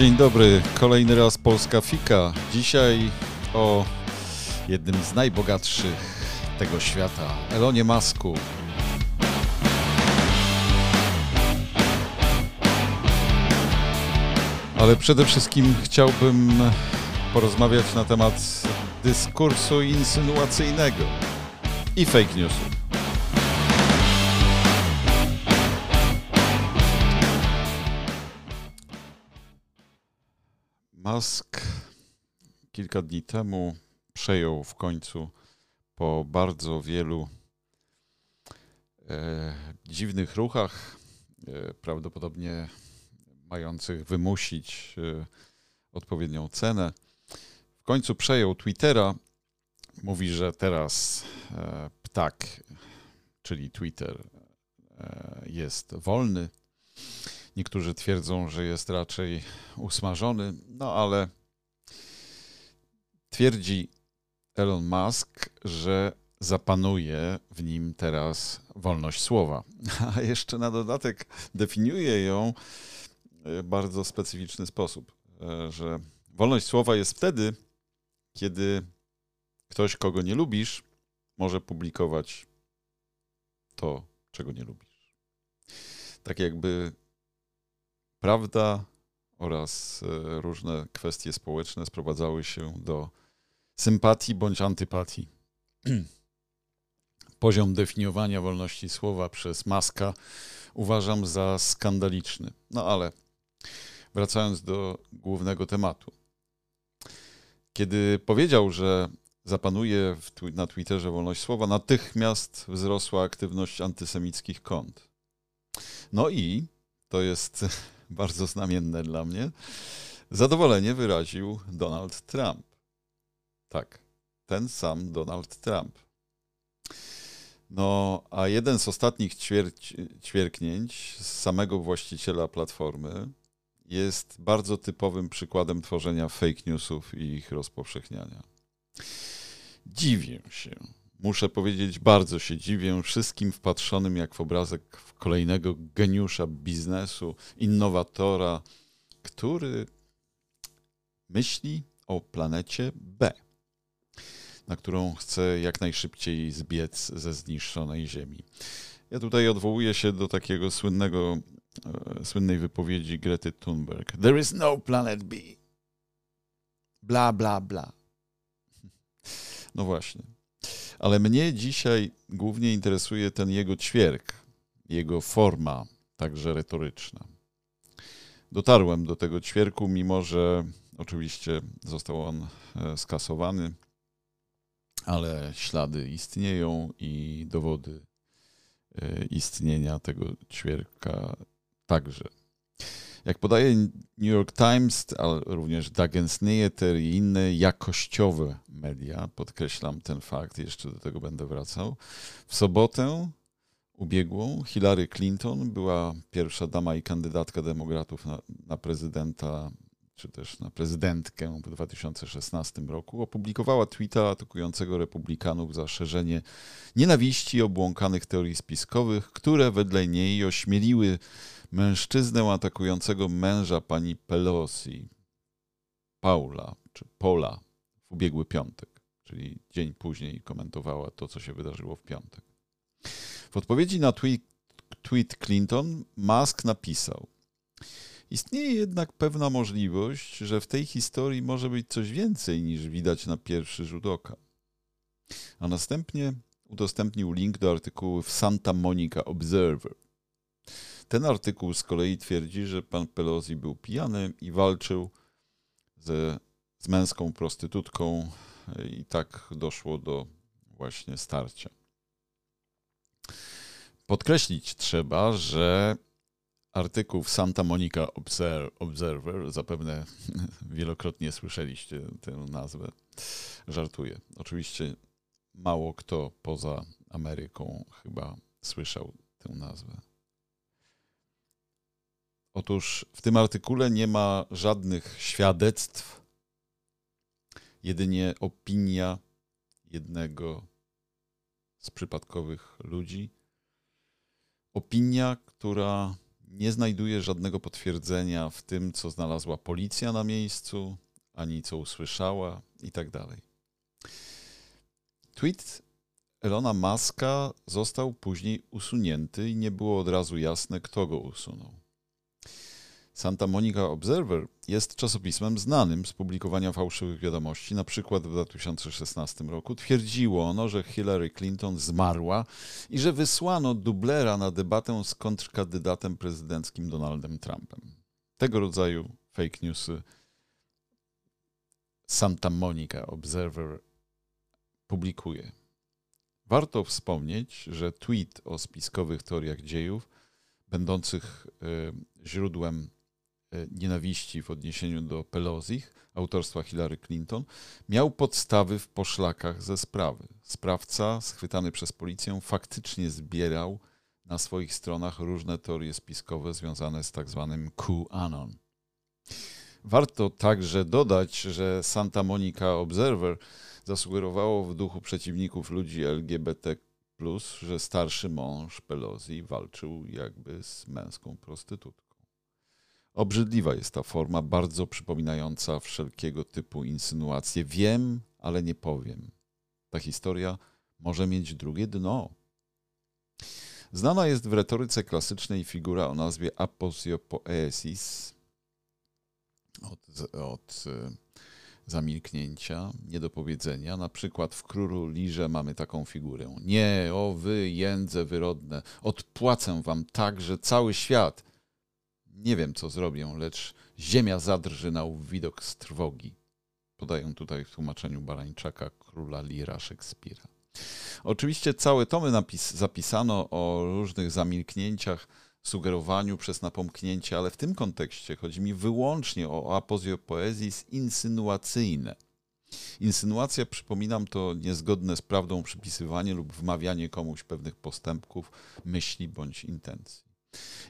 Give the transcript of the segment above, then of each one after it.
Dzień dobry, kolejny raz Polska Fika. Dzisiaj o jednym z najbogatszych tego świata, Elonie Masku. Ale przede wszystkim chciałbym porozmawiać na temat dyskursu insynuacyjnego i fake newsów. Musk kilka dni temu przejął w końcu po bardzo wielu e, dziwnych ruchach, e, prawdopodobnie mających wymusić e, odpowiednią cenę. W końcu przejął Twittera. Mówi, że teraz e, ptak, czyli Twitter, e, jest wolny. Niektórzy twierdzą, że jest raczej usmażony, no ale twierdzi Elon Musk, że zapanuje w nim teraz wolność słowa. A jeszcze na dodatek definiuje ją w bardzo specyficzny sposób, że wolność słowa jest wtedy, kiedy ktoś, kogo nie lubisz, może publikować to, czego nie lubisz. Tak jakby prawda oraz e, różne kwestie społeczne sprowadzały się do sympatii bądź antypatii. Poziom definiowania wolności słowa przez Maska uważam za skandaliczny. No ale wracając do głównego tematu. Kiedy powiedział, że zapanuje na Twitterze wolność słowa, natychmiast wzrosła aktywność antysemickich kont. No i to jest bardzo znamienne dla mnie, zadowolenie wyraził Donald Trump. Tak, ten sam Donald Trump. No, a jeden z ostatnich ćwierć, ćwierknięć z samego właściciela platformy jest bardzo typowym przykładem tworzenia fake newsów i ich rozpowszechniania. Dziwię się, muszę powiedzieć, bardzo się dziwię wszystkim wpatrzonym jak w obrazek w kolejnego geniusza biznesu, innowatora, który myśli o planecie B, na którą chce jak najszybciej zbiec ze zniszczonej Ziemi. Ja tutaj odwołuję się do takiego słynnego, e, słynnej wypowiedzi Grety Thunberg. There is no planet B. Bla, bla, bla. No właśnie. Ale mnie dzisiaj głównie interesuje ten jego ćwierk, jego forma, także retoryczna. Dotarłem do tego ćwierku, mimo że oczywiście został on e, skasowany, ale ślady istnieją i dowody e, istnienia tego ćwierka także. Jak podaje New York Times, ale również Dagens Nyheter i inne jakościowe media, podkreślam ten fakt, jeszcze do tego będę wracał, w sobotę ubiegłą Hillary Clinton była pierwsza dama i kandydatka demokratów na, na prezydenta czy też na prezydentkę w 2016 roku, opublikowała tweeta atakującego republikanów za szerzenie nienawiści i obłąkanych teorii spiskowych, które wedle niej ośmieliły mężczyznę atakującego męża pani Pelosi, Paula czy Pola, ubiegły piątek, czyli dzień później komentowała to, co się wydarzyło w piątek. W odpowiedzi na tweet, tweet Clinton Musk napisał: Istnieje jednak pewna możliwość, że w tej historii może być coś więcej niż widać na pierwszy rzut oka. A następnie udostępnił link do artykułu w Santa Monica Observer. Ten artykuł z kolei twierdzi, że pan Pelosi był pijany i walczył ze, z męską prostytutką i tak doszło do właśnie starcia. Podkreślić trzeba, że artykuł w Santa Monica Observer, zapewne wielokrotnie słyszeliście tę nazwę, żartuję. Oczywiście mało kto poza Ameryką chyba słyszał tę nazwę. Otóż w tym artykule nie ma żadnych świadectw, jedynie opinia jednego z przypadkowych ludzi. Opinia, która nie znajduje żadnego potwierdzenia w tym, co znalazła policja na miejscu, ani co usłyszała i tak. Tweet Elona Muska został później usunięty i nie było od razu jasne, kto go usunął. Santa Monica Observer jest czasopismem znanym z publikowania fałszywych wiadomości. Na przykład w 2016 roku twierdziło ono, że Hillary Clinton zmarła i że wysłano dublera na debatę z kontrkandydatem prezydenckim Donaldem Trumpem. Tego rodzaju fake newsy Santa Monica Observer publikuje. Warto wspomnieć, że tweet o spiskowych teoriach dziejów, będących y, źródłem nienawiści w odniesieniu do Pelosi, autorstwa Hillary Clinton, miał podstawy w poszlakach ze sprawy. Sprawca, schwytany przez policję, faktycznie zbierał na swoich stronach różne teorie spiskowe związane z tak zwanym QAnon. Warto także dodać, że Santa Monica Observer zasugerowało w duchu przeciwników ludzi LGBT, że starszy mąż Pelosi walczył jakby z męską prostytutką. Obrzydliwa jest ta forma, bardzo przypominająca wszelkiego typu insynuacje. Wiem, ale nie powiem. Ta historia może mieć drugie dno. Znana jest w retoryce klasycznej figura o nazwie aposiopoesis od, od zamilknięcia, niedopowiedzenia. Na przykład w Królu Lirze mamy taką figurę. Nie, o wy, jędze wyrodne, odpłacę wam tak, że cały świat. Nie wiem, co zrobię, lecz ziemia zadrży na widok z trwogi. Podają tutaj w tłumaczeniu Barańczaka Króla Lira Szekspira. Oczywiście całe tomy napis, zapisano o różnych zamilknięciach, sugerowaniu przez napomknięcie, ale w tym kontekście chodzi mi wyłącznie o apozjopoezis insynuacyjne. Insynuacja, przypominam, to niezgodne z prawdą przypisywanie lub wmawianie komuś pewnych postępków, myśli bądź intencji.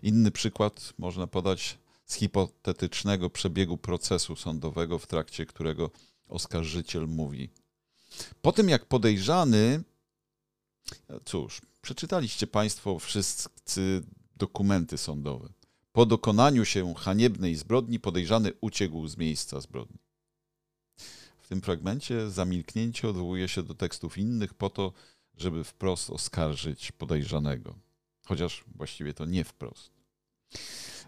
Inny przykład można podać z hipotetycznego przebiegu procesu sądowego, w trakcie którego oskarżyciel mówi: Po tym jak podejrzany, cóż, przeczytaliście Państwo wszyscy dokumenty sądowe. Po dokonaniu się haniebnej zbrodni podejrzany uciekł z miejsca zbrodni. W tym fragmencie zamilknięcie odwołuje się do tekstów innych po to, żeby wprost oskarżyć podejrzanego. Chociaż właściwie to nie wprost.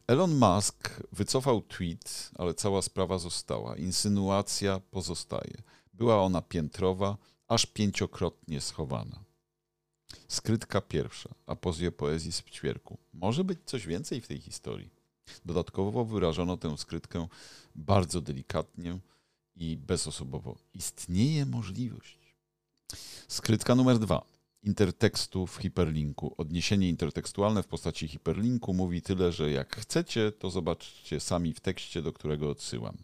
Elon Musk wycofał tweet, ale cała sprawa została. Insynuacja pozostaje. Była ona piętrowa, aż pięciokrotnie schowana. Skrytka pierwsza, apozja poezji z ćwierku. Może być coś więcej w tej historii. Dodatkowo wyrażono tę skrytkę bardzo delikatnie i bezosobowo. Istnieje możliwość. Skrytka numer dwa. Intertekstu w hiperlinku. Odniesienie intertekstualne w postaci hiperlinku mówi tyle, że jak chcecie, to zobaczcie sami w tekście, do którego odsyłam.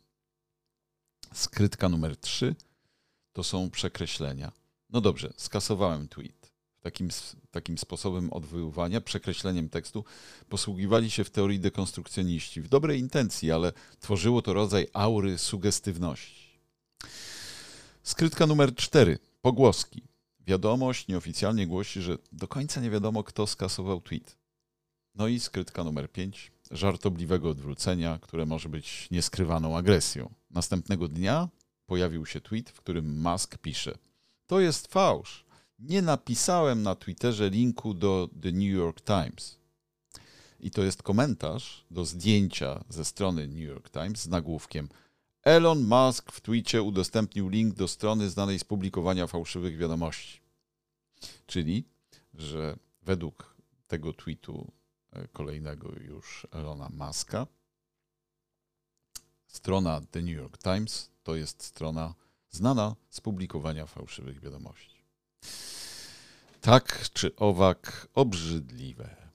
Skrytka numer trzy to są przekreślenia. No dobrze, skasowałem tweet takim, takim sposobem odwoływania, przekreśleniem tekstu, posługiwali się w teorii dekonstrukcjoniści w dobrej intencji, ale tworzyło to rodzaj aury sugestywności. Skrytka numer cztery. Pogłoski. Wiadomość nieoficjalnie głosi, że do końca nie wiadomo, kto skasował tweet. No i skrytka numer pięć. Żartobliwego odwrócenia, które może być nieskrywaną agresją. Następnego dnia pojawił się tweet, w którym Musk pisze: To jest fałsz nie napisałem na Twitterze linku do The New York Times. I to jest komentarz do zdjęcia ze strony New York Times z nagłówkiem Elon Musk w Twitcie udostępnił link do strony znanej z publikowania fałszywych wiadomości. Czyli, że według tego tweetu e, kolejnego już Elona Muska, strona The New York Times to jest strona znana z publikowania fałszywych wiadomości. Tak czy owak obrzydliwe.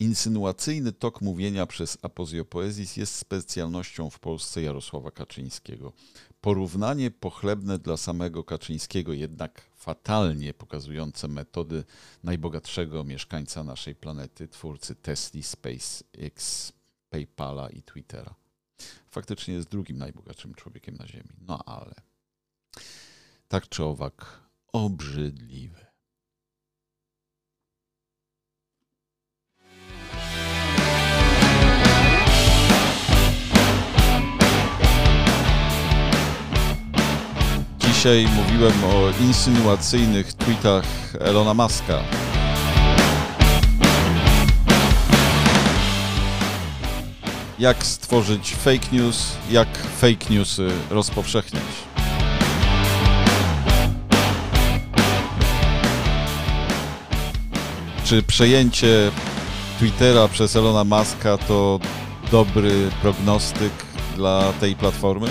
Insynuacyjny tok mówienia przez apozjopoezis jest specjalnością w Polsce Jarosława Kaczyńskiego. Porównanie pochlebne dla samego Kaczyńskiego, jednak fatalnie pokazujące metody najbogatszego mieszkańca naszej planety, twórcy Tesla, SpaceX, PayPala i Twittera. Faktycznie jest drugim najbogatszym człowiekiem na Ziemi. No ale tak czy owak obrzydliwe. Dzisiaj mówiłem o insynuacyjnych tweetach Elona Muska. Jak stworzyć fake news, jak fake newsy rozpowszechniać. Czy przejęcie Twittera przez Elona Muska to dobry prognostyk dla tej platformy?